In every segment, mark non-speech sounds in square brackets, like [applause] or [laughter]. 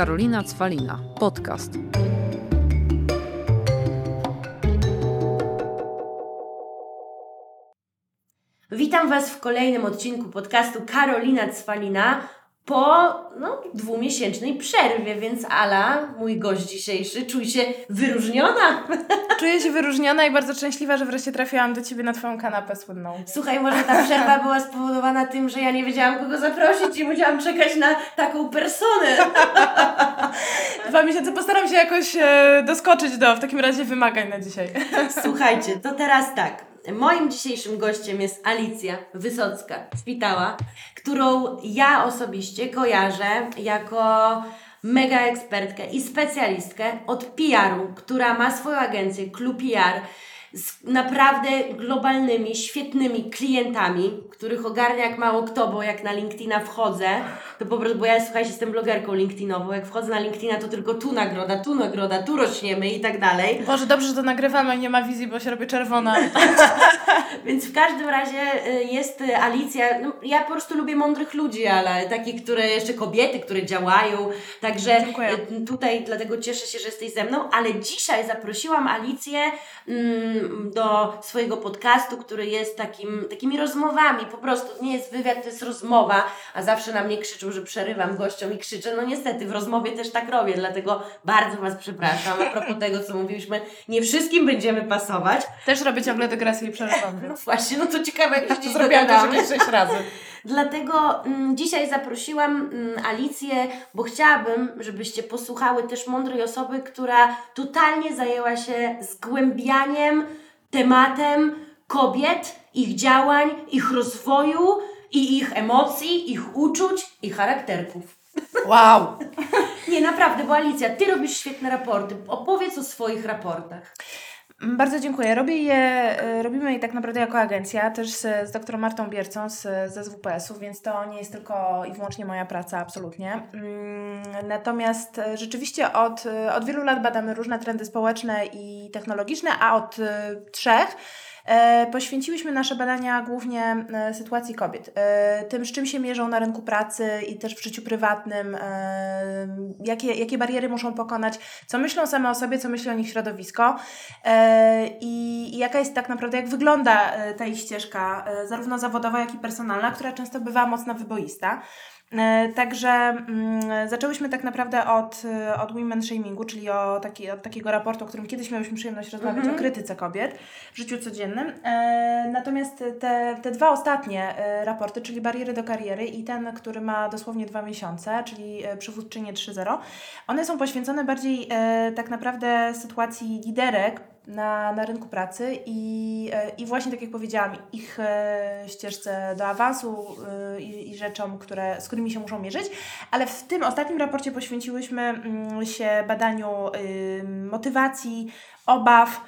Karolina Cwalina. Podcast. Witam Was w kolejnym odcinku podcastu Karolina Cwalina po no, dwumiesięcznej przerwie, więc Ala, mój gość dzisiejszy, czuj się wyróżniona. [laughs] Czuję się wyróżniona i bardzo szczęśliwa, że wreszcie trafiłam do Ciebie na Twoją kanapę słynną. Słuchaj, może ta przerwa była spowodowana tym, że ja nie wiedziałam kogo zaprosić i musiałam czekać na taką personę. [laughs] Dwa miesiące postaram się jakoś e, doskoczyć do w takim razie wymagań na dzisiaj. [laughs] Słuchajcie, to teraz tak. Moim dzisiejszym gościem jest Alicja Wysocka z Pitała, którą ja osobiście kojarzę jako mega ekspertkę i specjalistkę od PR-u, która ma swoją agencję Klub PR z naprawdę globalnymi, świetnymi klientami, których ogarnia jak mało kto, bo jak na LinkedIna wchodzę, to po prostu, bo ja słuchajcie, jestem blogerką LinkedInową, jak wchodzę na LinkedIna, to tylko tu nagroda, tu nagroda, tu rośniemy i tak dalej. Boże, dobrze, że to nagrywamy nie ma wizji, bo się robi czerwona. [laughs] Więc w każdym razie y, jest y, Alicja, no, ja po prostu lubię mądrych ludzi, ale takich, które jeszcze kobiety, które działają, także Dziękuję. y, tutaj dlatego cieszę się, że jesteś ze mną, ale dzisiaj zaprosiłam Alicję mm, do swojego podcastu, który jest takim, takimi rozmowami, po prostu nie jest wywiad, to jest rozmowa, a zawsze na mnie krzyczą, że przerywam gościom i krzyczę, no niestety w rozmowie też tak robię, dlatego bardzo Was przepraszam, a propos tego, co mówiliśmy, nie wszystkim będziemy pasować, Też robię ciągle dygresję i [laughs] przeżywam. no właśnie, no to ciekawe, jak się dziś Zrobiłam jakieś sześć razy. Dlatego mm, dzisiaj zaprosiłam mm, Alicję, bo chciałabym, żebyście posłuchały też mądrej osoby, która totalnie zajęła się zgłębianiem tematem kobiet, ich działań, ich rozwoju i ich emocji, ich uczuć i charakterków. Wow! [laughs] Nie, naprawdę, bo Alicja, Ty robisz świetne raporty. Opowiedz o swoich raportach. Bardzo dziękuję. Robię je, e, robimy je tak naprawdę jako agencja, też z, z doktorą Martą Biercą z, ze ZWPS-u, więc to nie jest tylko i wyłącznie moja praca, absolutnie. Mm, Natomiast e, rzeczywiście od, e, od wielu lat badamy różne trendy społeczne i technologiczne, a od trzech poświęciłyśmy nasze badania głównie e, sytuacji kobiet. E, Tym, z czym się mierzą na rynku pracy i też w życiu prywatnym, e, jakie, jakie bariery muszą pokonać, co myślą same o sobie, co myśli o nich środowisko e, i, jaka jest tak naprawdę, jak wygląda e, ta ich ścieżka, e, zarówno zawodowa, jak i personalna, która często bywa mocno wyboista. E, Także mm, zaczęłyśmy tak naprawdę od, e, od women shamingu, czyli o taki, od takiego raportu, o którym kiedyś miałyśmy przyjemność rozmawiać, Mhm. o krytyce kobiet w życiu codziennym. E, Natomiast te, te dwa ostatnie raporty, czyli bariery do kariery i ten, który ma dosłownie dwa miesiące, czyli przywódczynie 3.0, one są poświęcone bardziej tak naprawdę sytuacji liderek na, na rynku pracy i, e, i właśnie tak jak powiedziałam, ich e, ścieżce do awansu e, i, i rzeczom, które, z którymi się muszą mierzyć, ale w tym ostatnim raporcie poświęciłyśmy mm, się badaniu motywacji, obaw,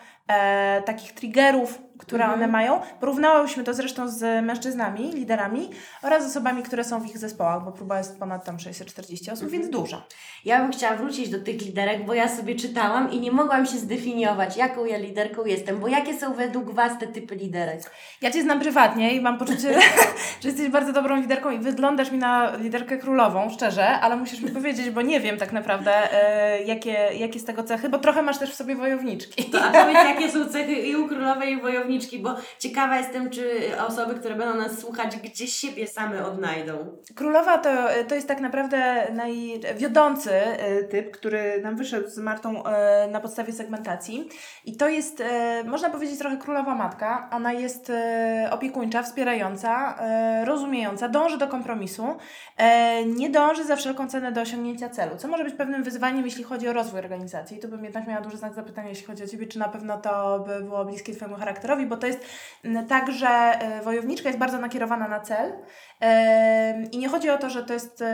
takich triggerów, które Mhm. one mają. Porównałyśmy to zresztą z mężczyznami, liderami oraz osobami, które są w ich zespołach, bo próba jest ponad tam 640 osób, więc duża. Ja bym chciała wrócić do tych liderek, bo ja sobie czytałam i nie mogłam się zdefiniować, jaką ja liderką jestem, bo jakie są według Was te typy liderek? Ja Cię znam prywatnie i mam poczucie, [laughs] że jesteś bardzo dobrą liderką i wyglądasz mi na liderkę królową, szczerze, ale musisz mi powiedzieć, bo nie wiem tak naprawdę, e, jakie, jakie z tego cechy, bo trochę masz też w sobie wojowniczki. To, a powiedz, jakie są cechy i u królowej i u wojowniczki, bo ciekawa jestem, czy osoby, które będą nas słuchać, gdzieś siebie same odnajdą. Królowa to, to jest tak naprawdę najwiodący e, typ, który nam wyszedł z Martą e, na podstawie segmentacji. I to jest, e, można powiedzieć, trochę królowa matka. Ona jest opiekuńcza, wspierająca, rozumiejąca, dąży do kompromisu, nie dąży za wszelką cenę do osiągnięcia celu, co może być pewnym wyzwaniem, jeśli chodzi o rozwój organizacji. Tu bym jednak miała duży znak zapytania, jeśli chodzi o Ciebie, czy na pewno to by było bliskie Twojemu charakterowi, bo to jest m, tak, że e, wojowniczka jest bardzo nakierowana na cel, I nie chodzi o to, że to jest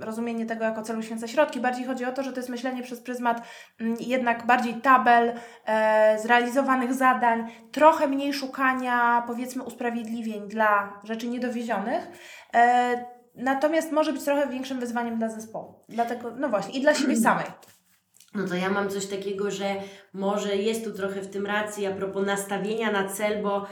rozumienie tego jako celu święca środki, bardziej chodzi o to, że to jest myślenie przez pryzmat mm, jednak bardziej tabel, e, zrealizowanych zadań, trochę mniej szukania powiedzmy usprawiedliwień dla rzeczy niedowiezionych. E, Natomiast może być trochę większym wyzwaniem dla zespołu. Dlatego, no właśnie, i dla siebie [clears throat] samej. No to ja mam coś takiego, że może jest tu trochę w tym racji a propos nastawienia na cel, bo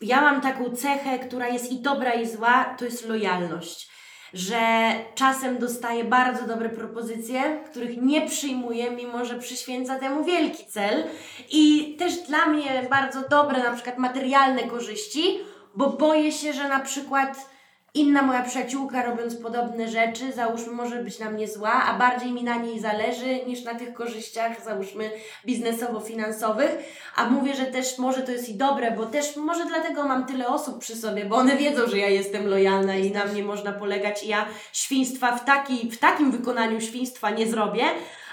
ja mam taką cechę, która jest i dobra, i zła, to jest lojalność. że czasem dostaje bardzo dobre propozycje, których nie przyjmuje, mimo że przyświęca temu wielki cel. I też dla mnie bardzo dobre, na przykład materialne korzyści, bo boję się, że na przykład inna moja przyjaciółka robiąc podobne rzeczy, załóżmy, może być na mnie zła, a bardziej mi na niej zależy niż na tych korzyściach, załóżmy, biznesowo-finansowych. A mówię, że też może to jest i dobre, bo też może dlatego mam tyle osób przy sobie, bo one wiedzą, że ja jestem lojalna i na mnie można polegać i ja świństwa w, taki, w takim wykonaniu świństwa nie zrobię,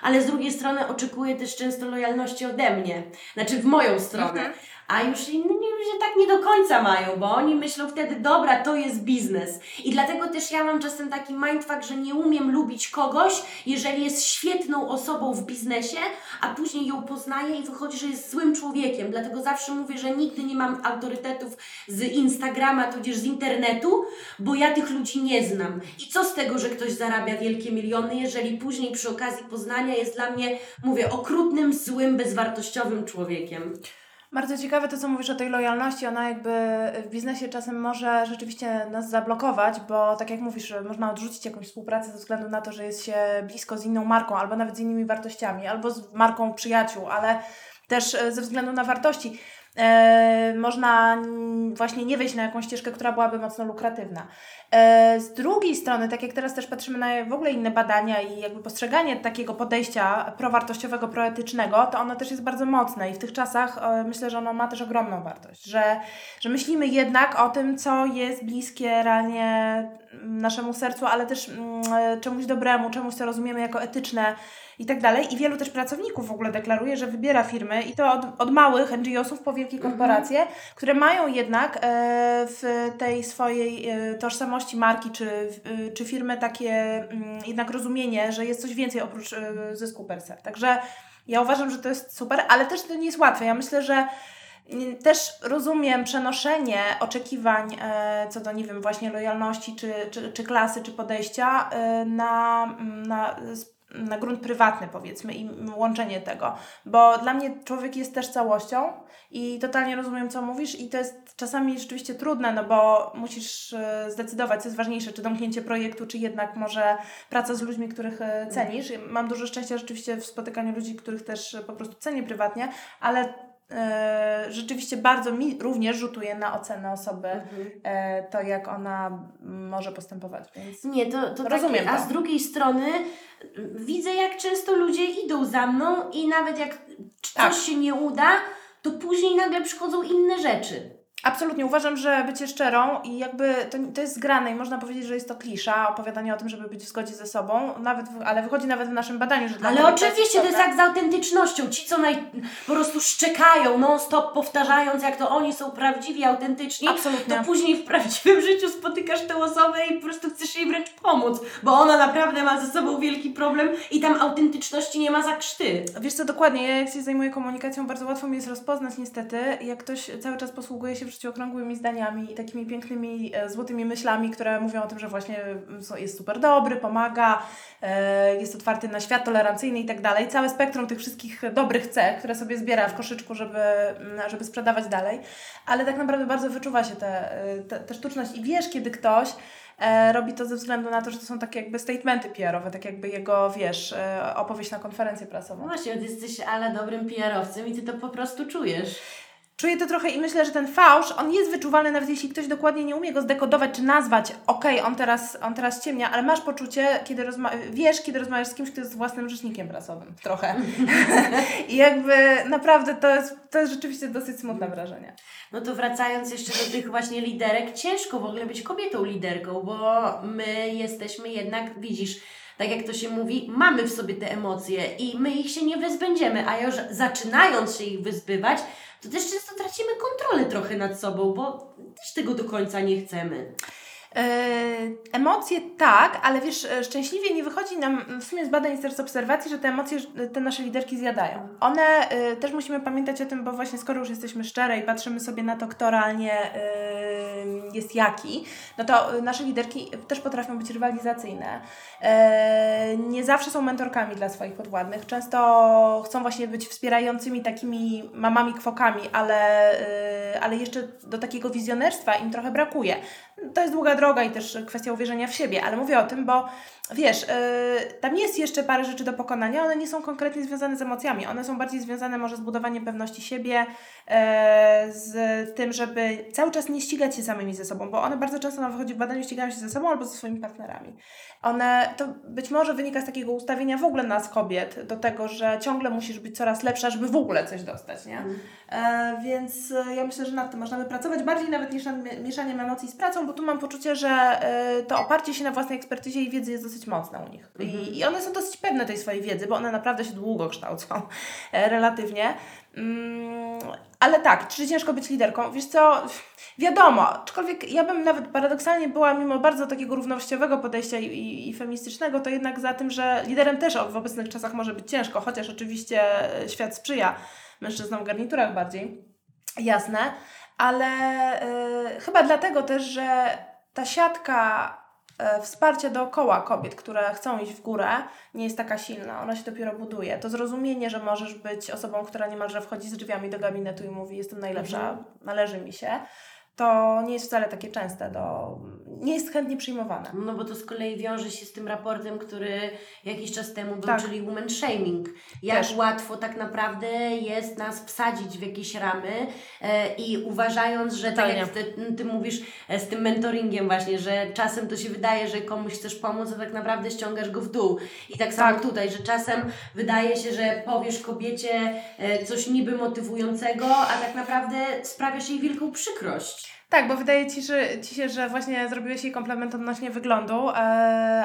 ale z drugiej strony oczekuję też często lojalności ode mnie, znaczy w moją stronę. A już inni ludzie tak nie do końca mają, bo oni myślą wtedy, dobra, to jest biznes. I dlatego też ja mam czasem taki mindfuck, że nie umiem lubić kogoś, jeżeli jest świetną osobą w biznesie, a później ją poznaję i wychodzi, że jest złym człowiekiem. Dlatego zawsze mówię, że nigdy nie mam autorytetów z Instagrama, tudzież z internetu, bo ja tych ludzi nie znam. I co z tego, że ktoś zarabia wielkie miliony, jeżeli później przy okazji poznania jest dla mnie, mówię, okrutnym, złym, bezwartościowym człowiekiem. Bardzo ciekawe to, co mówisz o tej lojalności. Ona jakby w biznesie czasem może rzeczywiście nas zablokować, bo tak jak mówisz, można odrzucić jakąś współpracę ze względu na to, że jest się blisko z inną marką, albo nawet z innymi wartościami, albo z marką przyjaciół, ale też e, ze względu na wartości. E, można właśnie nie wejść na jakąś ścieżkę, która byłaby mocno lukratywna. E, z drugiej strony, tak jak teraz też patrzymy na w ogóle inne badania i jakby postrzeganie takiego podejścia prowartościowego, proetycznego, to ono też jest bardzo mocne i w tych czasach e, myślę, że ono ma też ogromną wartość, że, że myślimy jednak o tym, co jest bliskie realnie naszemu sercu, ale też mm, czemuś dobremu, czemuś, co rozumiemy jako etyczne, i tak dalej. I wielu też pracowników w ogóle deklaruje, że wybiera firmy i to od, od małych NGO-sów po wielkie mhm. korporacje, mm -hmm. które mają jednak e, w tej swojej e, marki czy, e, czy firmy takie mm, jednak rozumienie, że jest coś więcej oprócz e, zysku per se. Także ja uważam, że to jest super, ale też to nie jest łatwe. Ja myślę, że mm, też rozumiem przenoszenie oczekiwań e, co do, nie wiem, właśnie lojalności, czy, czy, czy klasy, czy podejścia e, na, mm, na na grunt prywatny, powiedzmy, i łączenie tego. Bo dla mnie człowiek jest też całością i totalnie rozumiem, co mówisz, i to jest czasami rzeczywiście trudne, no bo musisz e, zdecydować, co jest ważniejsze, czy domknięcie projektu, czy jednak może praca z ludźmi, których e, cenisz. Mam dużo szczęścia rzeczywiście w spotykaniu ludzi, których też po prostu cenię prywatnie, ale E, rzeczywiście bardzo mi również rzutuje na ocenę osoby mhm. e, to, jak ona może postępować. Więc Nie, to, to rozumiem. Takie, a z drugiej strony widzę, jak często ludzie idą za mną i nawet jak tak. coś się nie uda, to później nagle przychodzą inne rzeczy. Absolutnie, uważam, że bycie szczerą i jakby to, to jest zgrane i można powiedzieć, że jest to klisza, opowiadanie o tym, żeby być w zgodzie ze sobą, nawet, ale wychodzi nawet w naszym badaniu, że Ale oczywiście, to jest jak z autentycznością. Ci, co naj, po prostu szczekają non-stop, powtarzając, jak to oni są prawdziwi, autentyczni, Absolutnie. to później w prawdziwym [laughs] życiu spotykasz tę osobę i po prostu chcesz jej wręcz pomóc, bo ona naprawdę ma ze sobą wielki problem i tam autentyczności nie ma za krzty. Wiesz co, dokładnie, ja jak się zajmuję komunikacją, bardzo łatwo mi jest rozpoznać niestety, jak ktoś cały czas posługuje się w życiu okrągłymi zdaniami i takimi pięknymi, e, złotymi myślami, które mówią o tym, że właśnie mm, jest super dobry, pomaga, e, jest otwarty na świat, tolerancyjny i tak dalej. Całe spektrum tych wszystkich dobrych cech, które sobie zbiera w koszyczku, żeby, mm, żeby sprzedawać dalej. Ale tak naprawdę bardzo wyczuwa się tę te sztuczność i wiesz, kiedy ktoś e, robi to ze względu na to, że to są takie jakby statementy PR-owe, tak jakby jego, wiesz, e, opowieść na konferencję prasową. No właśnie, jesteś ale dobrym PR-owcem i ty to po prostu czujesz. Czuję to trochę i myślę, że ten fałsz, on jest wyczuwalny nawet jeśli ktoś dokładnie nie umie go zdekodować czy nazwać, okej, okay, on, teraz, on teraz ciemnia, ale masz poczucie, kiedy wiesz, kiedy rozmawiasz z kimś, kto jest własnym rzecznikiem prasowym. Trochę. [laughs] I jakby naprawdę to jest, to jest rzeczywiście dosyć smutne wrażenie. No to wracając jeszcze do tych właśnie liderek, ciężko w ogóle być kobietą liderką, bo my jesteśmy jednak, widzisz, tak jak to się mówi, mamy w sobie te emocje i my ich się nie wyzbędziemy, a już zaczynając się ich wyzbywać, to też często tracimy kontrolę trochę nad sobą, bo też tego do końca nie chcemy. E, emocje tak, ale wiesz, e, szczęśliwie nie wychodzi nam w sumie z badań z obserwacji, że te emocje te nasze liderki zjadają. One y, też musimy pamiętać o tym, bo właśnie skoro już jesteśmy szczere i patrzymy sobie na to, kto realnie jest jaki, no to nasze liderki też potrafią być rywalizacyjne. Y, nie zawsze są mentorkami dla swoich podwładnych. Często chcą właśnie być wspierającymi takimi mamami kwokami, ale, ale jeszcze do takiego wizjonerstwa im trochę brakuje To jest długa droga i też kwestia uwierzenia w siebie, ale mówię o tym, bo wiesz, yy, tam jest jeszcze parę rzeczy do pokonania, one nie są konkretnie związane z emocjami, one są bardziej związane może z budowaniem pewności siebie, z tym, żeby cały czas nie ścigać się samymi ze sobą, bo one bardzo często na wychodzi w badaniu ścigają się ze sobą albo ze swoimi partnerami. One, to być może wynika z takiego ustawienia w ogóle nas kobiet, do tego, że ciągle musisz być coraz lepsza, żeby w ogóle coś dostać, nie? E, więc e, ja myślę, że nad tym można by pracować bardziej nawet niż nad mi- mieszaniem emocji z pracą, bo tu mam poczucie, że e, to oparcie się na własnej ekspertyzie i wiedzy jest dosyć mocne u nich. I, I one są dosyć pewne tej swojej wiedzy, bo one naprawdę się długo kształcą, e, relatywnie. Mm, ale tak, czy ciężko być liderką? Wiesz co, wiadomo, aczkolwiek ja bym nawet paradoksalnie była, mimo bardzo takiego równościowego podejścia i, i, i feministycznego, to jednak za tym, że liderem też w obecnych czasach może być ciężko, chociaż oczywiście e, świat sprzyja mężczyznom w garniturach bardziej, jasne, ale y, chyba dlatego też, że ta siatka e, wsparcia dookoła kobiet, które chcą iść w górę, nie jest taka silna. Ona się dopiero buduje. To zrozumienie, że możesz być osobą, która niemalże wchodzi z drzwiami do gabinetu i mówi: Jestem najlepsza, należy mi się, to nie jest wcale takie częste. Do, nie jest chętnie przyjmowane. No bo to z kolei wiąże się z tym raportem, który jakiś czas temu był, Tak. czyli woman shaming. Jak Też. łatwo tak naprawdę jest nas wsadzić w jakieś ramy e, i uważając, że tak jak ty, ty mówisz e, z tym mentoringiem właśnie, że czasem to się wydaje, że komuś chcesz pomóc, a tak naprawdę ściągasz go w dół. I tak samo Tak. tutaj, że czasem wydaje się, że powiesz kobiecie e, coś niby motywującego, a tak naprawdę sprawiasz jej wielką przykrość. Tak, bo wydaje ci, że, ci się, że właśnie zrobiłeś jej komplement odnośnie wyglądu, e,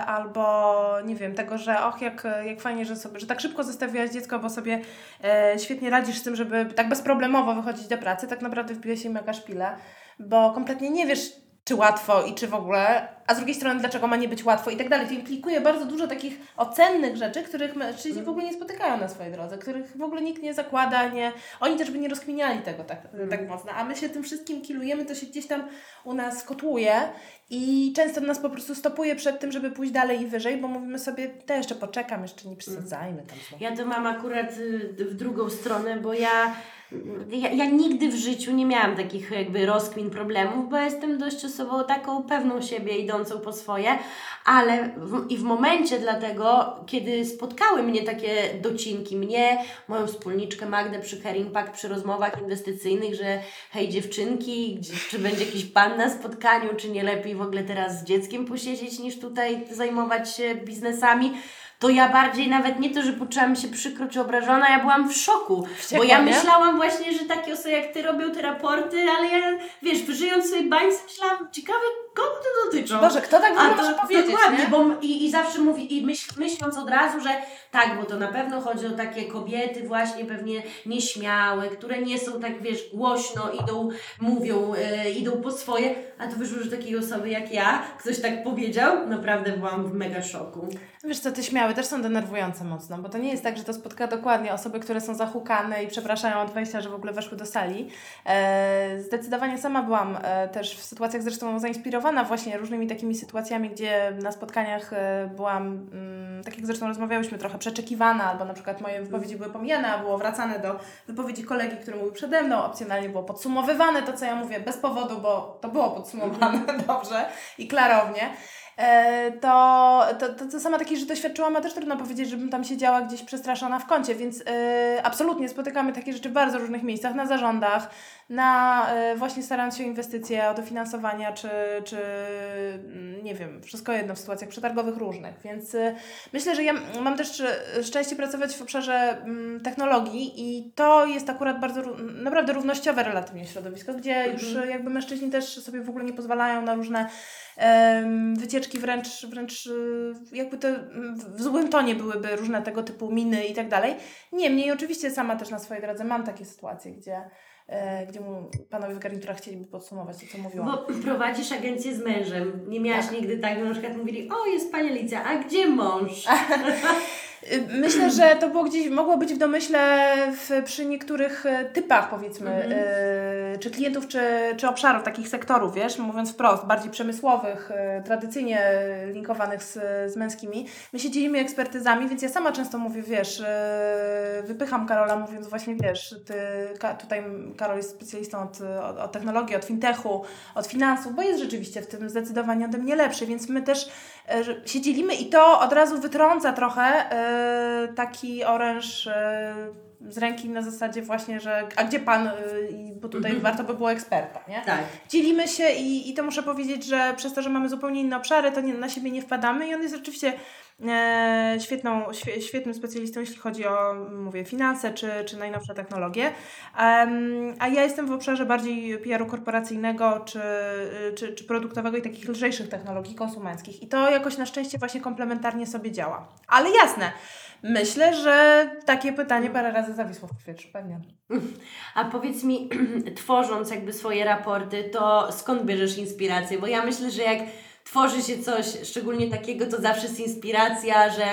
albo nie wiem, tego, że och, jak, jak fajnie, że sobie, że tak szybko zostawiłaś dziecko, bo sobie e, świetnie radzisz z tym, żeby tak bezproblemowo wychodzić do pracy, tak naprawdę wbiłeś jej mega szpilę, bo kompletnie nie wiesz, czy łatwo i czy w ogóle, a z drugiej strony, dlaczego ma nie być łatwo i tak dalej. To implikuje bardzo dużo takich ocennych rzeczy, których mężczyźni w ogóle nie spotykają na swojej drodze, których w ogóle nikt nie zakłada, nie, oni też by nie rozkminiali tego tak, tak mocno, a my się tym wszystkim kilujemy, to się gdzieś tam u nas kotłuje i często nas po prostu stopuje przed tym, żeby pójść dalej i wyżej, bo mówimy sobie, to jeszcze poczekam, jeszcze nie przesadzajmy tam znowu. Ja to mam akurat y, w drugą stronę, bo ja, ja, ja nigdy w życiu nie miałam takich jakby rozkmin problemów, bo jestem dość osobą taką pewną siebie, idącą po swoje, ale w, i w momencie dlatego, kiedy spotkały mnie takie docinki, mnie, moją wspólniczkę Magdę przy Impact, przy rozmowach inwestycyjnych, że hej dziewczynki, czy będzie jakiś pan na spotkaniu, czy nie lepiej w ogóle teraz z dzieckiem posiedzieć niż tutaj zajmować się biznesami, to ja bardziej nawet nie to, że poczułam się przykro czy obrażona, ja byłam w szoku. Wściekła, bo ja nie? myślałam właśnie, że takie osoby jak ty robią te raporty, ale ja, wiesz, żyjąc w swojej bańce myślałam, ciekawe kogo to dotyczy. Boże, kto tak A to powiedzieć, dokładnie, nie? bo i, i zawsze mówi, i myśl, myśląc od razu, że tak, bo to na pewno chodzi o takie kobiety właśnie pewnie nieśmiałe, które nie są tak, wiesz, głośno, idą, mówią, e, idą po swoje, a to wyszło, że takiej osoby jak ja, ktoś tak powiedział, naprawdę byłam w mega szoku. Wiesz co, te śmiały też są denerwujące mocno, bo to nie jest tak, że to spotka dokładnie osoby, które są zahukane i przepraszają od wejścia, że w ogóle weszły do sali. E, zdecydowanie sama byłam e, też w sytuacjach zresztą zainspirowana właśnie różnymi takimi sytuacjami, gdzie na spotkaniach e, byłam, mm, tak jak zresztą rozmawiałyśmy, trochę przeczekiwana, albo na przykład moje wypowiedzi były pomijane, a było wracane do wypowiedzi kolegi, który mówił przede mną, opcjonalnie było podsumowywane to, co ja mówię, bez powodu, bo to było podsumowane [laughs] dobrze i klarownie. E, to, to, to, to sama takich, że doświadczyłam, a też trudno powiedzieć, żebym tam siedziała gdzieś przestraszona w kącie, więc e, absolutnie spotykamy takie rzeczy w bardzo różnych miejscach, na zarządach, na e, właśnie starając się o inwestycje, o dofinansowania, czy, czy mm, nie wiem, wszystko jedno w sytuacjach przetargowych różnych, więc e, myślę, że ja mam też szczęście pracować w obszarze mm, technologii i to jest akurat bardzo, naprawdę równościowe relatywnie środowisko, gdzie już e, jakby mężczyźni też sobie w ogóle nie pozwalają na różne wycieczki wręcz, wręcz jakby to w złym tonie byłyby różne tego typu miny i tak dalej. Niemniej oczywiście sama też na swojej drodze mam takie sytuacje, gdzie, gdzie mu panowie w garniturach chcieliby podsumować to, co mówiłam. Bo prowadzisz agencję z mężem. Nie miałaś Tak. nigdy tak, że na przykład mówili, o jest pani Alicja, a gdzie mąż? [laughs] Y, Myślę, że to było gdzieś, mogło być w domyśle w, przy niektórych e, typach, powiedzmy, Mhm. e, y, czy klientów, czy, czy obszarów, takich sektorów, wiesz, mówiąc wprost, bardziej przemysłowych, y, tradycyjnie linkowanych z, z męskimi. My się dzielimy ekspertyzami, więc ja sama często mówię, wiesz, y, wypycham Karola mówiąc właśnie, wiesz, ty, ka, tutaj Karol jest specjalistą od, od, od technologii, od fintechu, od finansów, bo jest rzeczywiście w tym zdecydowanie ode mnie lepszy, więc my też się dzielimy i to od razu wytrąca trochę y, taki oręż y, z ręki na zasadzie właśnie, że a gdzie pan, bo tutaj Mhm. warto by było eksperta, nie? Tak. Dzielimy się i, i to muszę powiedzieć, że przez to, że mamy zupełnie inne obszary, to nie, na siebie nie wpadamy i on jest rzeczywiście e, świetną, świe, świetnym specjalistą, jeśli chodzi o, mówię, finanse czy, czy najnowsze technologie. A ja jestem w obszarze bardziej PR-u korporacyjnego czy, czy, czy produktowego i takich lżejszych technologii konsumenckich. I to jakoś na szczęście właśnie komplementarnie sobie działa. Ale jasne, myślę, że takie pytanie parę razy zawisło w powietrzu, pewnie. A powiedz mi, [clears throat] tworząc jakby swoje raporty, to skąd bierzesz inspirację? Bo ja myślę, że jak tworzy się coś szczególnie takiego, to zawsze jest inspiracja, że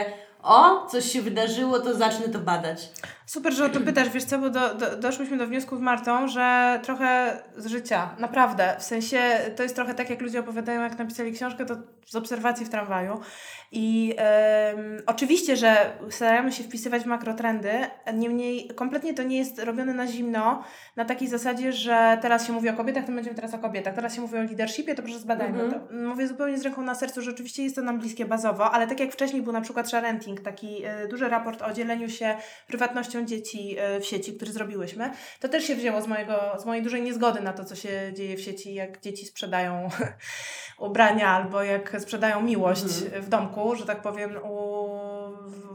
o, coś się wydarzyło, to zacznę to badać. Super, że o to pytasz, wiesz co, bo do, do, doszłyśmy do wniosku z Martą, że trochę z życia, naprawdę, w sensie to jest trochę tak, jak ludzie opowiadają, jak napisali książkę, to z obserwacji w tramwaju. I oczywiście, że staramy się wpisywać w makrotrendy, niemniej kompletnie to nie jest robione na zimno, na takiej zasadzie, że teraz się mówi o kobietach, to będziemy teraz o kobietach, teraz się mówi o leadershipie, to proszę zbadajmy. Mhm. to. Mówię zupełnie z ręką na sercu, że oczywiście jest to nam bliskie bazowo, ale tak jak wcześniej był na przykład Sharenting, taki e, duży raport o dzieleniu się prywatnością dzieci e, w sieci, który zrobiłyśmy, to też się wzięło z, mojego, z mojej dużej niezgody na to, co się dzieje w sieci, jak dzieci sprzedają [laughs] ubrania albo jak sprzedają miłość w domku, że tak powiem, u,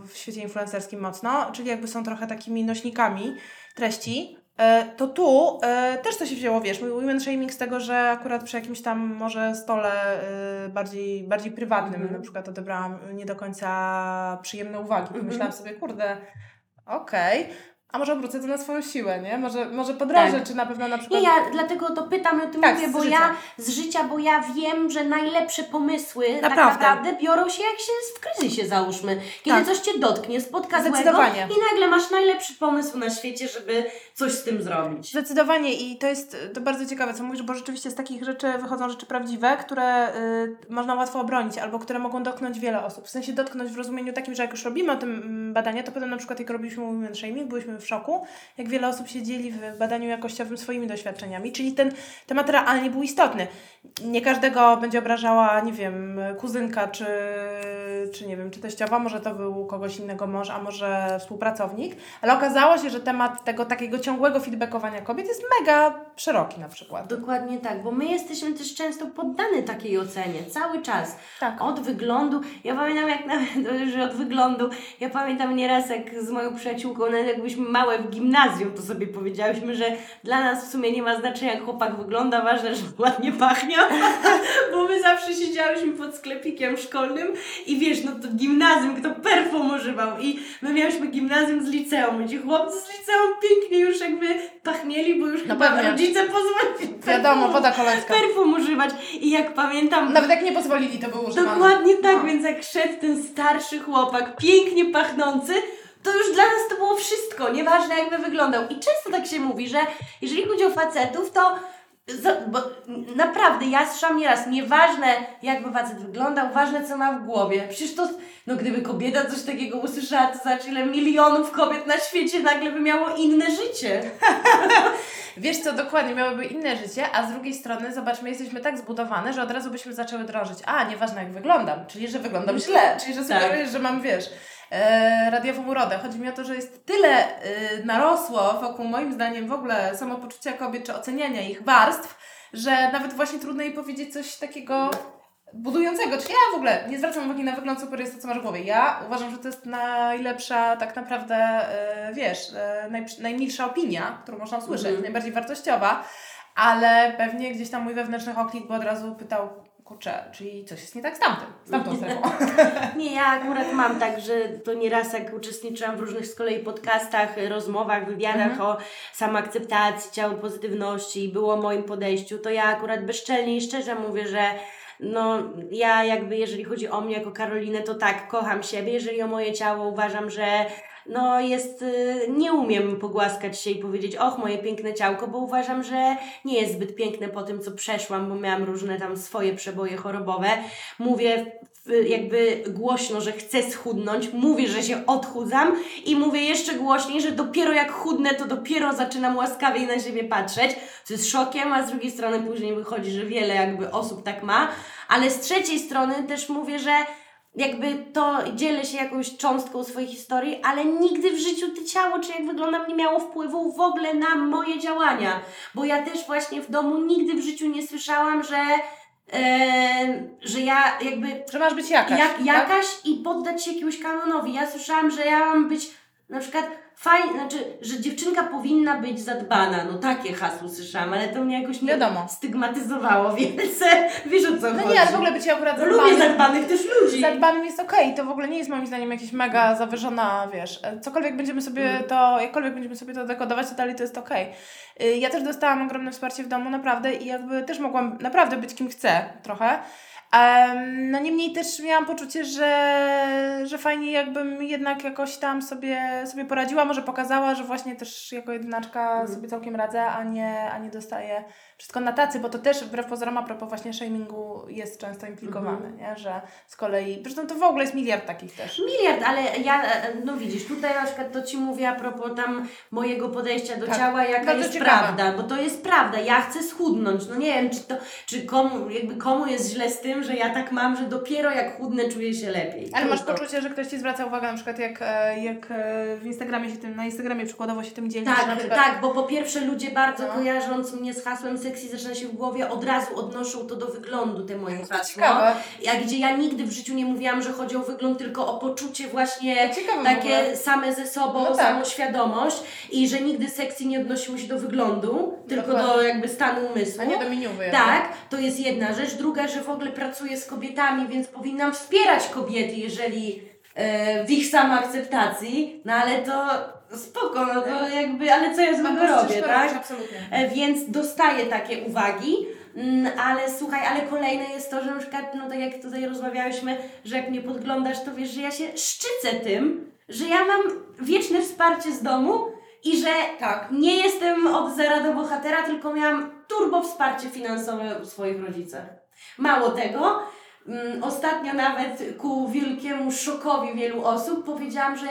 w świecie influencerskim mocno, czyli jakby są trochę takimi nośnikami treści. E, To tu e, też to się wzięło, wiesz, mój women shaming z tego, że akurat przy jakimś tam może stole e, bardziej, bardziej prywatnym Mhm. na przykład odebrałam nie do końca przyjemne uwagi. Pomyślałam sobie, kurde, okej, a może obrócę to na swoją siłę, nie? Może, może podrożę, Tak. czy na pewno na przykład... Nie, ja dlatego to pytam i o tym Tak, mówię, bo życia. ja z życia, bo ja wiem, że najlepsze pomysły tak Naprawdę. naprawdę biorą się jak się jest w kryzysie załóżmy. Kiedy Tak. coś Cię dotknie, spotka złego i nagle masz najlepszy pomysł na świecie, żeby coś z tym zrobić. Zdecydowanie i to jest to bardzo ciekawe, co mówisz, bo rzeczywiście z takich rzeczy wychodzą rzeczy prawdziwe, które y, można łatwo obronić albo które mogą dotknąć wiele osób. W sensie dotknąć w rozumieniu takim, że jak już robimy o tym mm, badania, to potem na przykład jak robiliśmy women shaming, byliśmy w szoku, jak wiele osób się dzieli w badaniu jakościowym swoimi doświadczeniami, czyli ten temat realnie był istotny. Nie każdego będzie obrażała, nie wiem, kuzynka czy, czy nie wiem, czy teściowa, może to był kogoś innego mąż, a może współpracownik, ale okazało się, że temat tego takiego ciągłego feedbackowania kobiet jest mega szeroki na przykład. Dokładnie tak, bo my jesteśmy też często poddane takiej ocenie, cały czas. Tak. Od wyglądu, ja pamiętam jak nawet, [laughs] że od wyglądu, ja pamiętam nieraz jak z moją przyjaciółką, nawet jak byliśmy małe w gimnazjum, to sobie powiedziałyśmy, że dla nas w sumie nie ma znaczenia jak chłopak wygląda, ważne, że ładnie pachnie, [laughs] bo my zawsze siedziałyśmy pod sklepikiem szkolnym i wiesz, no to gimnazjum, kto perfum używał i my miałyśmy gimnazjum z liceum, gdzie chłopcy z liceum pięknie już jakby pachnieli, bo już No chyba pewnie. rodzice pozwolili Wiadomo, woda perfum używać i jak pamiętam Nawet jak nie pozwolili, to był używany. Dokładnie tak, No. więc jak szedł ten starszy chłopak, pięknie pachnący, to już dla nas to było wszystko, nieważne jakby wyglądał. I często tak się mówi, że jeżeli chodzi o facetów, to bo naprawdę, ja słyszałam nieraz, nieważne jakby facet wyglądał, ważne co ma w głowie. Przecież to, no gdyby kobieta coś takiego usłyszała, to znaczy ile milionów kobiet na świecie nagle by miało inne życie. [laughs] Wiesz co, dokładnie, miałyby inne życie, a z drugiej strony, zobacz, my jesteśmy tak zbudowane, że od razu byśmy zaczęły drążyć. A, nieważne jak wyglądam, czyli że wyglądam źle, czyli że Tak. sugerujesz, że mam, wiesz, e, radiową urodę. Chodzi mi o to, że jest tyle e, narosło wokół, moim zdaniem, w ogóle samopoczucia kobiet, czy oceniania ich warstw, że nawet właśnie trudno jej powiedzieć coś takiego budującego. Czy ja w ogóle nie zwracam uwagi na wygląd super jest to, co masz w głowie. Ja uważam, że to jest najlepsza, tak naprawdę, e, wiesz, naj, najmilsza opinia, którą można usłyszeć, Mhm. najbardziej wartościowa, ale pewnie gdzieś tam mój wewnętrzny oklik by od razu pytał, kurczę, czyli coś jest nie tak z tamtym, z tamtą strefą. [laughs] Nie, ja akurat mam tak, że to nieraz jak uczestniczyłam w różnych z kolei podcastach, rozmowach, wywiadach o samoakceptacji, ciału pozytywności i było o moim podejściu, to ja akurat bezczelnie i szczerze mówię, że no ja jakby jeżeli chodzi o mnie jako Karolinę, to tak, kocham siebie, jeżeli o moje ciało uważam, że no jest, y, nie umiem pogłaskać się i powiedzieć, och, moje piękne ciałko, bo uważam, że nie jest zbyt piękne po tym, co przeszłam, bo miałam różne tam swoje przeboje chorobowe. Mówię w- jakby głośno, że chcę schudnąć, mówię, że się odchudzam i mówię jeszcze głośniej, że dopiero jak chudnę, to dopiero zaczynam łaskawiej na siebie patrzeć, co jest szokiem, a z drugiej strony później wychodzi, że wiele jakby osób tak ma, ale z trzeciej strony też mówię, że jakby to dzielę się jakąś cząstką swojej historii, ale nigdy w życiu to ciało, czy jak wyglądam, nie miało wpływu w ogóle na moje działania. Bo ja też właśnie w domu nigdy w życiu nie słyszałam, że, e, że ja jakby Że masz być jakaś. jak, tak? jakaś i poddać się jakiemuś kanonowi. Ja słyszałam, że ja mam być na przykład fajna, znaczy, że dziewczynka powinna być zadbana. No takie hasło słyszałam, ale to mnie jakoś nie Wiadomo. stygmatyzowało, [laughs] więc wiesz o co No chodzi. nie, ale w ogóle bycie akurat No lubię zadbanym- zadbanych też ludzi. Zadbanym jest okej, to w ogóle nie jest moim zdaniem jakieś mega zawyżona, wiesz, e, cokolwiek będziemy sobie Mm. to, jakkolwiek będziemy sobie to dekodować, to dalej to jest okej. Y, Ja też dostałam ogromne wsparcie w domu, naprawdę, i jakby też mogłam naprawdę być kim chcę, trochę. Em, no niemniej też miałam poczucie, że, że fajnie jakbym jednak jakoś tam sobie, sobie poradziła, może pokazała, że właśnie też jako jedynaczka Mhm. sobie całkiem radzę, a nie, a nie dostaję wszystko na tacy, bo to też wbrew pozorom a propos właśnie shamingu jest często implikowane, Mhm. nie? że z kolei, zresztą to w ogóle jest miliard takich też. Miliard, ale ja, e, no widzisz, tutaj na przykład to Ci mówię a propos tam mojego podejścia do Tak, ciała, jaka jest ciekawe. prawda, bo to jest prawda, ja chcę schudnąć, no nie wiem, czy to, czy komu, jakby komu jest źle z tym, że ja tak mam, że dopiero jak chudnę czuję się lepiej. Ale masz poczucie, że ktoś Ci zwraca uwagę na przykład jak, e, jak e, w Instagramie się tym, na Instagramie przykładowo się tym na Tak, przykład, tak, bo po pierwsze ludzie bardzo No. kojarząc mnie z hasłem sexy zaczyna się w głowie, od razu odnoszą to do wyglądu, te moje hasło. Ja, gdzie ja nigdy w życiu nie mówiłam, że chodzi o wygląd, tylko o poczucie właśnie ciekawe takie same ze sobą, No tak. samoświadomość i że nigdy sexy nie odnosiło się do wyglądu, tylko Dokładnie. do jakby stanu umysłu. a nie do miniuwy. Tak, to jest jedna rzecz. Druga, że w ogóle pracuję z kobietami, więc powinnam wspierać kobiety, jeżeli e, w ich samoakceptacji, no ale to spoko, no to jakby, ale co ja złego robię, tak? Absolutnie. E, Więc dostaję takie uwagi, mm, ale słuchaj, ale kolejne jest to, że na przykład, no tak jak tutaj rozmawiałyśmy, że jak mnie podglądasz, to wiesz, że ja się szczycę tym, że ja mam wieczne wsparcie z domu i że Tak. nie jestem od zera do bohatera, tylko miałam turbo wsparcie finansowe u swoich rodzicach. Mało tego, mm, ostatnio nawet ku wielkiemu szokowi wielu osób powiedziałam, że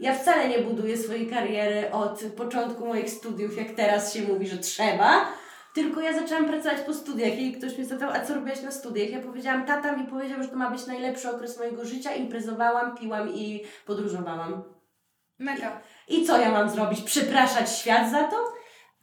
ja wcale nie buduję swojej kariery od początku moich studiów, jak teraz się mówi, że trzeba, tylko ja zaczęłam pracować po studiach i ktoś mnie zapytał, a co robiłaś na studiach? Ja powiedziałam, tata mi powiedział, że to ma być najlepszy okres mojego życia, imprezowałam, piłam i podróżowałam. Mega. I co ja mam zrobić? Przepraszać świat za to?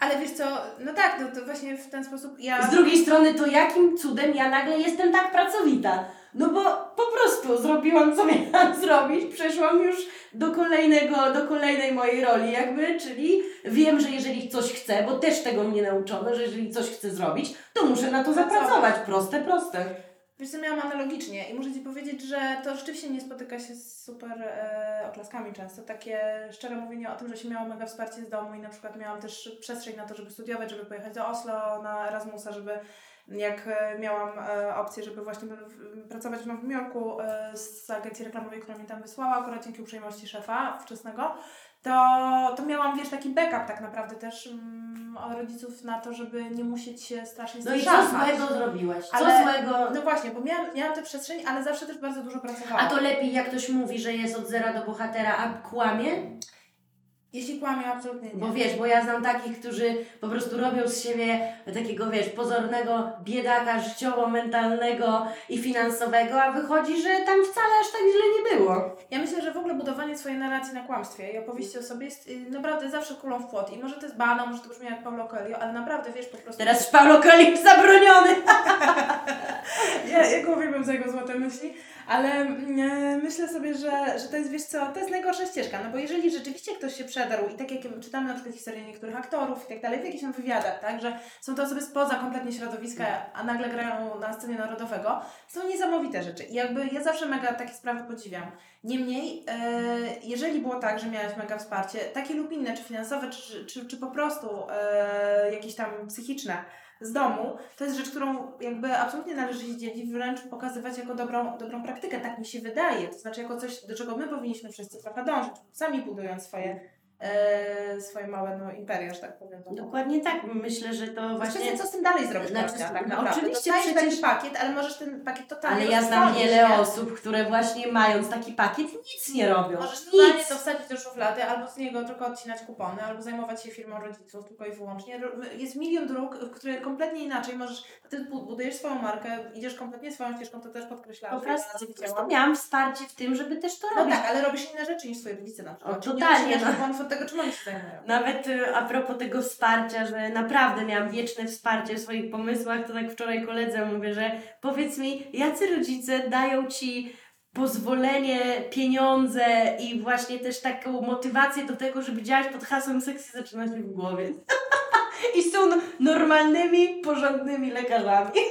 Ale wiesz co, no tak, no to właśnie w ten sposób ja... Z drugiej strony, to jakim cudem ja nagle jestem tak pracowita? No bo po prostu zrobiłam, co [laughs] miałam zrobić, przeszłam już do kolejnego, do kolejnej mojej roli jakby, czyli wiem, że jeżeli coś chcę, bo też tego mnie nauczono, że jeżeli coś chcę zrobić, to muszę na to Pracować. zapracować. Proste, proste. Wiesz co, miałam analogicznie i muszę Ci powiedzieć, że to rzeczywiście nie spotyka się z super e, oklaskami często. Takie szczere mówienie o tym, że się miało mega wsparcie z domu i na przykład miałam też przestrzeń na to, żeby studiować, żeby pojechać do Oslo na Erasmusa, żeby jak e, miałam e, opcję, żeby właśnie pracować w Nowym Jorku e, z agencji reklamowej, która mnie tam wysłała, akurat dzięki uprzejmości szefa wczesnego, to, to miałam, wiesz, taki backup tak naprawdę też mm, od rodziców na to, żeby nie musieć się strasznie No i co złego zrobiłaś? Co Ale- złego? No właśnie, bo miałam, miałam tę przestrzeń, ale zawsze też bardzo dużo pracowałam. A to lepiej, jak ktoś mówi, że jest od zera do bohatera, a kłamie? Jeśli kłamię, absolutnie nie. Bo wiesz, bo ja znam takich, którzy po prostu robią z siebie takiego, wiesz, pozornego biedaka życiowo-mentalnego i finansowego, a wychodzi, że tam wcale aż tak źle nie było. Ja myślę, że w ogóle budowanie swojej narracji na kłamstwie i opowieści o sobie jest y, naprawdę zawsze kulą w płot. I może to jest banał, może to brzmi jak Paulo Coelho, ale naprawdę, wiesz, po prostu... Teraz Paulo Coelho zabroniony! [laughs] Ja, ja go uwielbiam za jego złote myśli, ale mm, e, myślę sobie, że, że to jest, wiesz co, to jest najgorsza ścieżka, no bo jeżeli rzeczywiście ktoś się przedarł i tak jak czytamy na przykład historię niektórych aktorów i tak dalej, w jakichś tam wywiadach, tak, że są to osoby spoza kompletnie środowiska, a nagle grają na scenie narodowego, są niesamowite rzeczy i jakby ja zawsze mega takie sprawy podziwiam. Niemniej, e, jeżeli było tak, że miałaś mega wsparcie, takie lub inne, czy finansowe, czy, czy, czy po prostu e, jakieś tam psychiczne, z domu, to jest rzecz, którą jakby absolutnie należy się dzielić, wręcz pokazywać jako dobrą, dobrą praktykę. Tak mi się wydaje. To znaczy jako coś, do czego my powinniśmy wszyscy trochę dążyć, sami budując swoje, swoje małe no, imperia, że tak powiem. No. Dokładnie tak. Myślę, że to Właśnie, właśnie... co z tym dalej zrobić? Znaczy, Znaczy, tak no naprawdę. oczywiście Dostajesz przecież- taki pakiet, ale możesz ten pakiet totalnie Ale ja znam wiele nie? osób, które właśnie mając taki pakiet nic nie robią. Możesz totalnie nic. to wsadzić do szuflady, albo z niego tylko odcinać kupony, albo zajmować się firmą rodziców tylko i wyłącznie. Jest milion dróg, w które kompletnie inaczej możesz, ty bu- budujesz swoją markę, idziesz kompletnie swoją ścieżką, to też podkreślałam. Po prostu, po prostu miałam wsparcie w tym, żeby też to No robić. tak, ale robisz inne rzeczy niż twoi rodzice na przykład. O, totalnie, Nie no. Tego, czym oni się zajmują. Nawet y, a propos tego wsparcia, że naprawdę miałam wieczne wsparcie w swoich pomysłach, to tak wczoraj koledze mówię, że powiedz mi, jacy rodzice dają Ci pozwolenie, pieniądze i właśnie też taką motywację do tego, żeby działać pod hasłem sekcji zaczyna się w głowie. [laughs] I są normalnymi, porządnymi lekarzami. [laughs]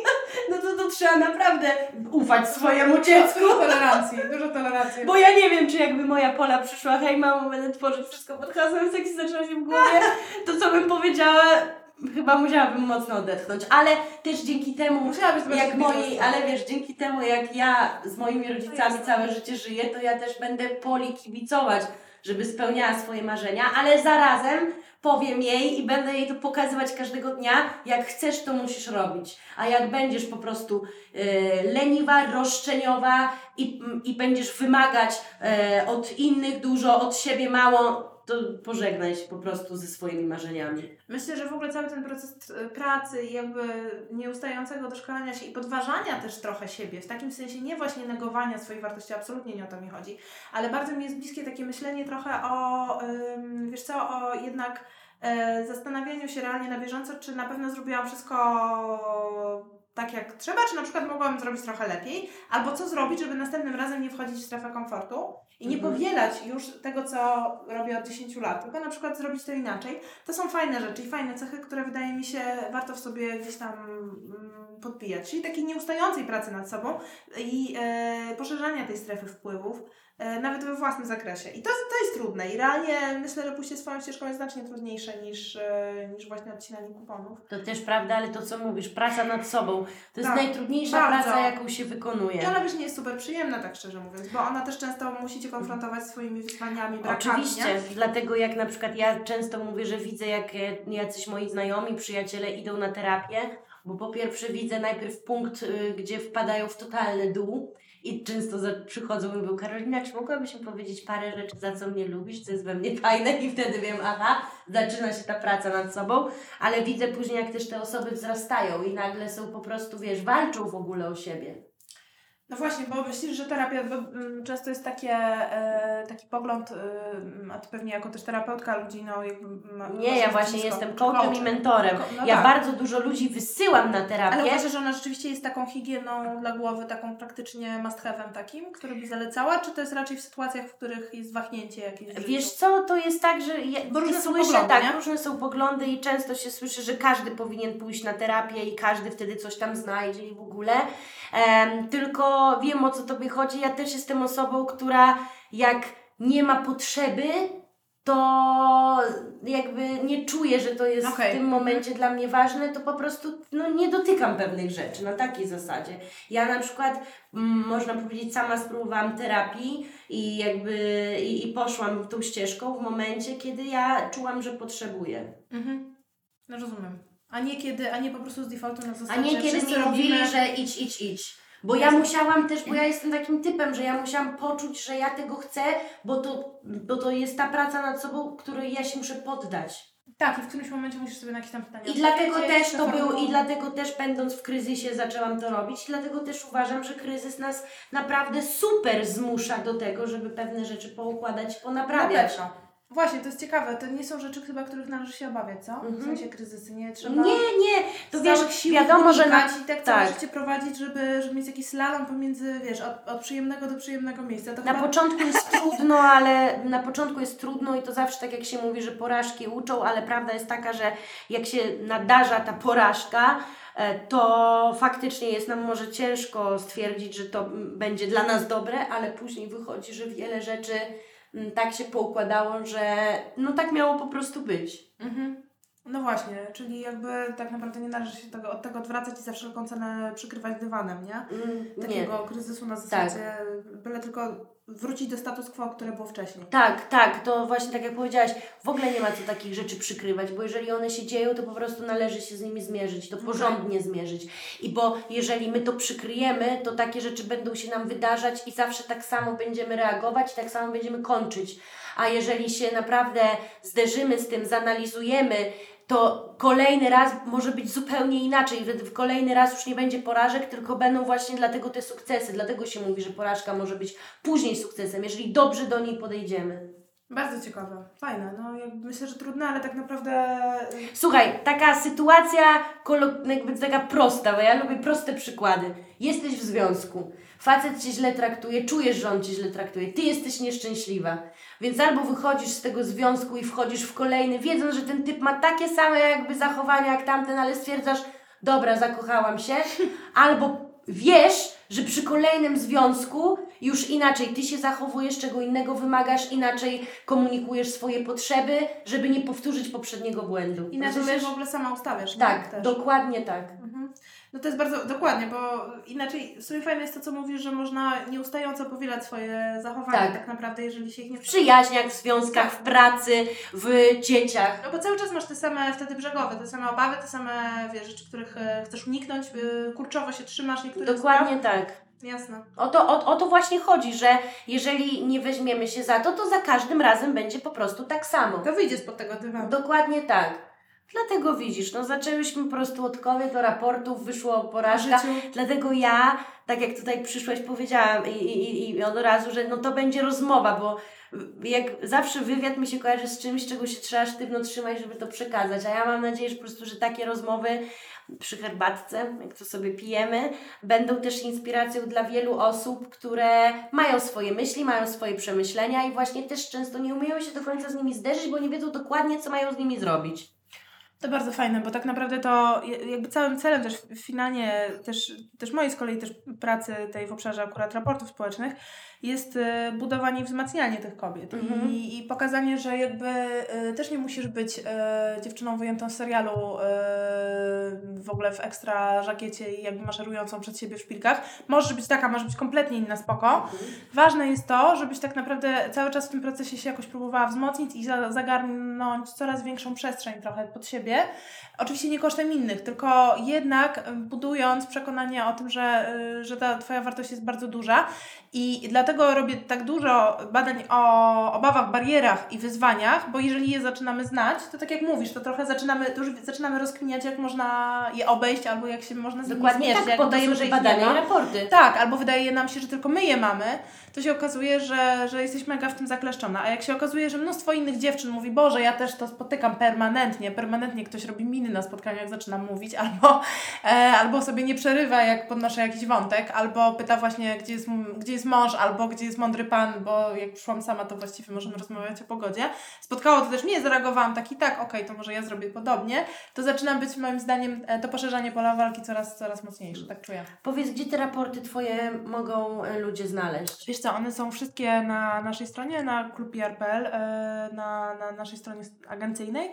No to, to trzeba naprawdę ufać swojemu dziecku. Dużo [laughs] tolerancji, dużo tolerancji. Bo ja nie wiem, czy jakby moja Pola przyszła, hej mamo, będę tworzyć wszystko pod hasłem sekcji zaczyna się w głowie, [laughs] to co bym powiedziała, chyba musiałabym mocno odetchnąć, ale też dzięki temu, Musiałabyś jak moi, biznes. ale wiesz, dzięki temu jak ja z moimi rodzicami całe życie żyję, to ja też będę Poli kibicować, żeby spełniała swoje marzenia, ale zarazem powiem jej i będę jej to pokazywać każdego dnia, jak chcesz, to musisz robić, a jak będziesz po prostu e, leniwa, roszczeniowa i, i będziesz wymagać e, od innych dużo, od siebie mało, to pożegnaj się po prostu ze swoimi marzeniami. Myślę, że w ogóle cały ten proces e, pracy i jakby nieustającego doszkalania się i podważania też trochę siebie, w takim sensie nie właśnie negowania swoich wartości, absolutnie nie o to mi chodzi, ale bardzo mi jest bliskie takie myślenie trochę o, wiesz co, o jednak e, zastanawianiu się realnie na bieżąco, czy na pewno zrobiłam wszystko tak jak trzeba, czy na przykład mogłabym zrobić trochę lepiej, albo co zrobić, żeby następnym razem nie wchodzić w strefę komfortu i nie Mhm. powielać już tego, co robię od 10 lat, tylko na przykład zrobić to inaczej. To są fajne rzeczy i fajne cechy, które wydaje mi się warto w sobie gdzieś tam mm, podbijać. Czyli takiej nieustającej pracy nad sobą i e, poszerzania tej strefy wpływów, nawet we własnym zakresie. I to, to jest trudne i realnie myślę, że pójście swoją ścieżką jest znacznie trudniejsze niż, e, niż właśnie odcinanie kuponów. To też prawda, ale to co mówisz, praca nad sobą, to jest Tak, najtrudniejsza bardzo. praca, jaką się wykonuje. I ona też nie jest super przyjemna, tak szczerze mówiąc, bo ona też często musi Cię konfrontować z swoimi wyzwaniami, brakami, Oczywiście, nie? dlatego jak na przykład ja często mówię, że widzę jak e, jacyś moi znajomi, przyjaciele idą na terapię, bo po pierwsze widzę najpierw punkt, y, gdzie wpadają w totalny dół i często przychodzą i mówią, Karolina, czy mogłabyś mi powiedzieć parę rzeczy, za co mnie lubisz, co jest we mnie fajne i wtedy wiem, aha, zaczyna się ta praca nad sobą, ale widzę później, jak też te osoby wzrastają i nagle są po prostu, wiesz, walczą w ogóle o siebie. No właśnie, bo myślisz, że terapia mm, często jest takie, e, taki pogląd, e, a ty pewnie jako też terapeutka ludzi, no jakby... Ma, Nie, ja właśnie jestem coachem i mentorem. Ko- no ja tak. bardzo dużo ludzi wysyłam na terapię. Ale uważasz, że ona rzeczywiście jest taką higieną dla głowy, taką praktycznie must have'em takim, który by zalecała, czy to jest raczej w sytuacjach, w których jest wahnięcie jakieś Wiesz co, to jest tak, że ja Bo różne są słyszę, poglądy, tak, nie? różne są poglądy i często się słyszy, że każdy powinien pójść na terapię i każdy wtedy coś tam znajdzie i w ogóle. Tylko wiem o co tobie chodzi. Ja też jestem osobą, która jak nie ma potrzeby, to jakby nie czuję, że to jest Okej. w tym momencie dla mnie ważne, to po prostu no, nie dotykam pewnych rzeczy na takiej zasadzie. Ja na przykład, mm, można powiedzieć, sama spróbowałam terapii i jakby i, i poszłam tą ścieżką w momencie, kiedy ja czułam, że potrzebuję. Mhm. No rozumiem. A nie kiedy, a nie po prostu z defaultu na A zasadzie, nie kiedy mi mówili, robimy- że idź, idź, idź. Bo ja musiałam też, bo ja jestem takim typem, że ja musiałam poczuć, że ja tego chcę, bo to, bo to jest ta praca nad sobą, której ja się muszę poddać. Tak, i w którymś momencie musisz sobie na jakieś tam pytania I dlatego też to był, i dlatego też będąc w kryzysie zaczęłam to robić. I dlatego też uważam, że kryzys nas naprawdę super zmusza do tego, żeby pewne rzeczy poukładać, Na ponaprawiać. pewno. Właśnie, to jest ciekawe. To nie są rzeczy chyba, których należy się obawiać, co? W Mhm. sensie kryzysy. Nie trzeba Nie, nie, to wiesz, sił wiadomo, że na, i tak tak. życie prowadzić, żeby, żeby mieć jakiś slalom pomiędzy, wiesz, od, od przyjemnego do przyjemnego miejsca. To Na chyba... początku jest [laughs] trudno, ale na początku jest trudno i to zawsze tak jak się mówi, że porażki uczą, ale prawda jest taka, że jak się nadarza ta porażka, e, to faktycznie jest nam może ciężko stwierdzić, że to będzie dla nas dobre, ale później wychodzi, że wiele rzeczy tak się poukładało, że no tak miało po prostu być. Mhm. No właśnie, czyli jakby tak naprawdę nie należy się tego, od tego odwracać i za wszelką cenę przykrywać dywanem, nie? Mm, Takiego kryzysu na Tak. zasadzie, byle tylko wrócić do status quo, które było wcześniej. Tak, tak, to właśnie tak jak powiedziałaś, w ogóle nie ma co takich rzeczy przykrywać, bo jeżeli one się dzieją, to po prostu należy się z nimi zmierzyć, to porządnie zmierzyć. I bo jeżeli my to przykryjemy, to takie rzeczy będą się nam wydarzać i zawsze tak samo będziemy reagować i tak samo będziemy kończyć. A jeżeli się naprawdę zderzymy z tym, zanalizujemy, to kolejny raz może być zupełnie inaczej. Wtedy w kolejny raz już nie będzie porażek, tylko będą właśnie dlatego te sukcesy. Dlatego się mówi, że porażka może być później sukcesem, jeżeli dobrze do niej podejdziemy. Bardzo ciekawe, fajne. No myślę, że trudne, ale tak naprawdę y, Słuchaj, taka sytuacja jakby taka prosta, bo ja lubię proste przykłady. Jesteś w związku, facet cię źle traktuje, czujesz, że on cię źle traktuje, ty jesteś nieszczęśliwa. Więc albo wychodzisz z tego związku i wchodzisz w kolejny, wiedząc, że ten typ ma takie same jakby zachowania jak tamten, ale stwierdzasz, dobra, zakochałam się, albo wiesz, że przy kolejnym związku już inaczej ty się zachowujesz, czego innego wymagasz, inaczej komunikujesz swoje potrzeby, żeby nie powtórzyć poprzedniego błędu. inaczej Rozumiesz? się w ogóle sama ustawiasz. Tak, Też. dokładnie tak. Mhm. No to jest bardzo, dokładnie, bo inaczej w sumie fajne jest to, co mówisz, że można nieustająco powielać swoje zachowania Tak. tak, naprawdę, jeżeli się ich nie W przyjaźniach, w związkach, w pracy, w dzieciach. No bo cały czas masz te same wtedy brzegowe, te same obawy, te same wiesz, rzeczy, których e, chcesz uniknąć, y, kurczowo się trzymasz niektórych Dokładnie spraw. tak. Jasne. O to, o, o to właśnie chodzi, że jeżeli nie weźmiemy się za to, to za każdym razem będzie po prostu tak samo. To wyjdzie spod tego dywanu. Dokładnie tak. Dlatego widzisz, no zaczęłyśmy po prostu od kobiet, do raportów, wyszło porażka. Dlatego ja, tak jak tutaj przyszłaś, powiedziałam i, i, i od razu, że no to będzie rozmowa, bo jak zawsze wywiad mi się kojarzy z czymś, czego się trzeba sztywno trzymać, żeby to przekazać. A ja mam nadzieję, że po prostu, że takie rozmowy przy herbatce, jak to sobie pijemy, będą też inspiracją dla wielu osób, które mają swoje myśli, mają swoje przemyślenia i właśnie też często nie umieją się do końca z nimi zderzyć, bo nie wiedzą dokładnie, co mają z nimi zrobić. To bardzo fajne, bo tak naprawdę to jakby całym celem też finalnie, też, też mojej z kolei też pracy tej w obszarze akurat raportów społecznych jest e, budowanie i wzmacnianie tych kobiet Mhm. I, i pokazanie, że jakby e, też nie musisz być e, dziewczyną wyjętą z serialu w ogóle w ekstra żakiecie i jakby maszerującą przed siebie w szpilkach. Możesz być taka, możesz być kompletnie inna, spoko. Ważne jest to, żebyś tak naprawdę cały czas w tym procesie się jakoś próbowała wzmocnić i za, zagarnąć coraz większą przestrzeń trochę pod siebie. Oczywiście nie kosztem innych, tylko jednak y, budując przekonanie o tym, że, y, że ta Twoja wartość jest bardzo duża. I dlatego robię tak dużo badań o obawach, barierach i wyzwaniach, bo jeżeli je zaczynamy znać, to tak jak mówisz, to trochę zaczynamy, to już zaczynamy rozkminiać, jak można je obejść albo jak się można z nimi Dokładnie zmierzyć. tak, podajemy, że badania i raporty. Tak, albo wydaje nam się, że tylko my je mamy, to się okazuje, że, że jesteś mega w tym zakleszczona. A jak się okazuje, że mnóstwo innych dziewczyn mówi, Boże, ja też to spotykam permanentnie, permanentnie ktoś robi miny na spotkaniu, jak zaczynam mówić, [laughs] albo, e, albo sobie nie przerywa, jak podnoszę jakiś wątek, albo pyta właśnie, gdzie jest, gdzie jest mąż, albo gdzie jest mądry pan, bo jak przyszłam sama, to właściwie możemy rozmawiać o pogodzie. Spotkało to też mnie, zareagowałam tak i tak, okej, to może ja zrobię podobnie. To zaczynam być moim zdaniem e, to poszerzanie pola walki coraz, coraz mocniejsze, tak czuję. Powiedz, gdzie te raporty Twoje mogą e, ludzie znaleźć? Wiesz co, one są wszystkie na naszej stronie, na klub.pl, e, na, na naszej stronie agencyjnej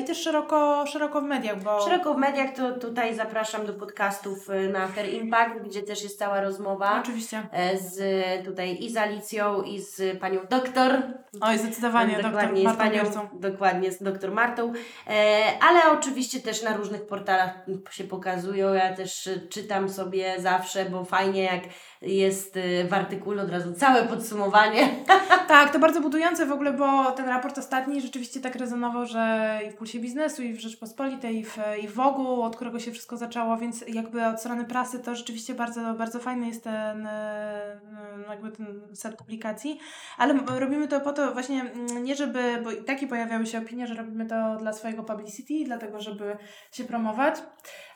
i też szeroko, szeroko w mediach, bo... Szeroko w mediach to tutaj zapraszam do podcastów na Fair Impact, gdzie też jest cała rozmowa Oczywiście. z tutaj i z Alicją, i z panią doktor. Oj, zdecydowanie, doktor dokładnie, z Martą panią, Biercą. dokładnie z doktor Martą, e, ale oczywiście też na różnych portalach się pokazują. Ja też czytam sobie zawsze, bo fajnie jak jest e, w artykule od razu całe podsumowanie. [laughs] Tak, to bardzo budujące w ogóle, bo ten raport ostatni rzeczywiście tak rezonował, że i w Pulsie Biznesu, i w Rzeczpospolitej, i w, i w Wogu, od którego się wszystko zaczęło, więc jakby od strony prasy to rzeczywiście bardzo, bardzo fajny jest ten, e, no jakby ten set publikacji, ale robimy to po to właśnie mm, nie żeby, bo i takie pojawiały się opinie, że robimy to dla swojego publicity, dlatego żeby się promować,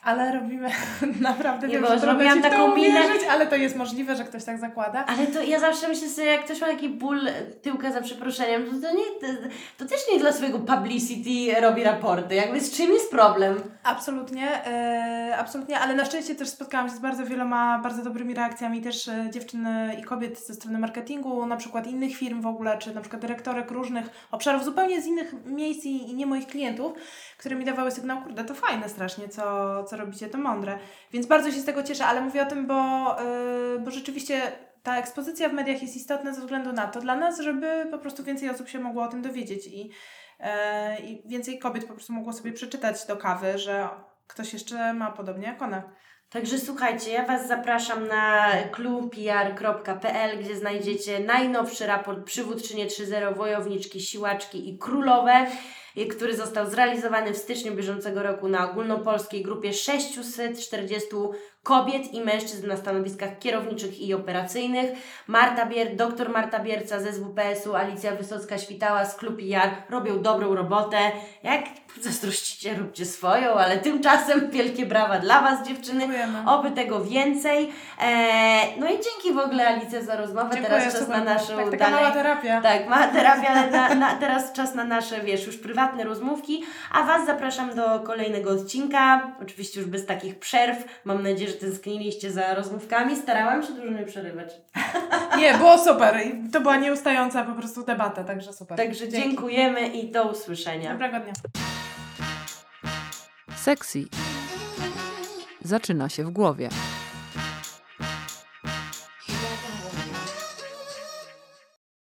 ale robimy [laughs] naprawdę, Nie, wiem, bo że taką minę. ale to jest możliwe. że ktoś tak zakłada. Ale to ja zawsze myślę sobie, jak ktoś ma taki ból tyłka za przeproszeniem, to, to, nie, to, też nie dla swojego publicity robi raporty. Jakby z czym jest problem? Absolutnie, e, absolutnie, ale na szczęście też spotkałam się z bardzo wieloma bardzo dobrymi reakcjami też e, dziewczyn e, i kobiet ze strony marketingu, na przykład innych firm w ogóle, czy na przykład dyrektorek różnych obszarów, zupełnie z innych miejsc i, i nie moich klientów, które mi dawały sygnał, kurde, to fajne strasznie, co, co robicie, to mądre. Więc bardzo się z tego cieszę, ale mówię o tym, bo, e, bo rzeczywiście ta ekspozycja w mediach jest istotna ze względu na to dla nas, żeby po prostu więcej osób się mogło o tym dowiedzieć i E, i więcej kobiet po prostu mogło sobie przeczytać do kawy, że ktoś jeszcze ma podobnie jak ona. Także słuchajcie, ja Was zapraszam na klubpr.pl, gdzie znajdziecie najnowszy raport Przywódczynie 3.0 Wojowniczki, Siłaczki i Królowe, y, który został zrealizowany w styczniu bieżącego roku na ogólnopolskiej grupie 640 kobiet i mężczyzn na stanowiskach kierowniczych i operacyjnych. Marta Bier, dr Marta Bierca z SWPS-u, Alicja Wysocka-Świtała z Klub PR robią dobrą robotę. Jak zazdrościcie, róbcie swoją, ale tymczasem wielkie brawa dla Was dziewczyny. Dziękujemy. Oby tego więcej. Eee, no i dzięki w ogóle Alicja za rozmowę. Dziękuję, teraz czas na naszą tak, taka dalej. mała terapia. Tak, ma [laughs] terapia, ale na, na, teraz czas na nasze, wiesz, już prywatne rozmówki. A Was zapraszam do kolejnego odcinka. Oczywiście już bez takich przerw. Mam nadzieję, że tęskniliście za rozmówkami. Starałam się dużo nie przerywać. [laughs] Nie, było super. To była nieustająca po prostu debata, także super. Także Dzięki. dziękujemy i do usłyszenia. Dobrego dnia. Sexy zaczyna się w głowie.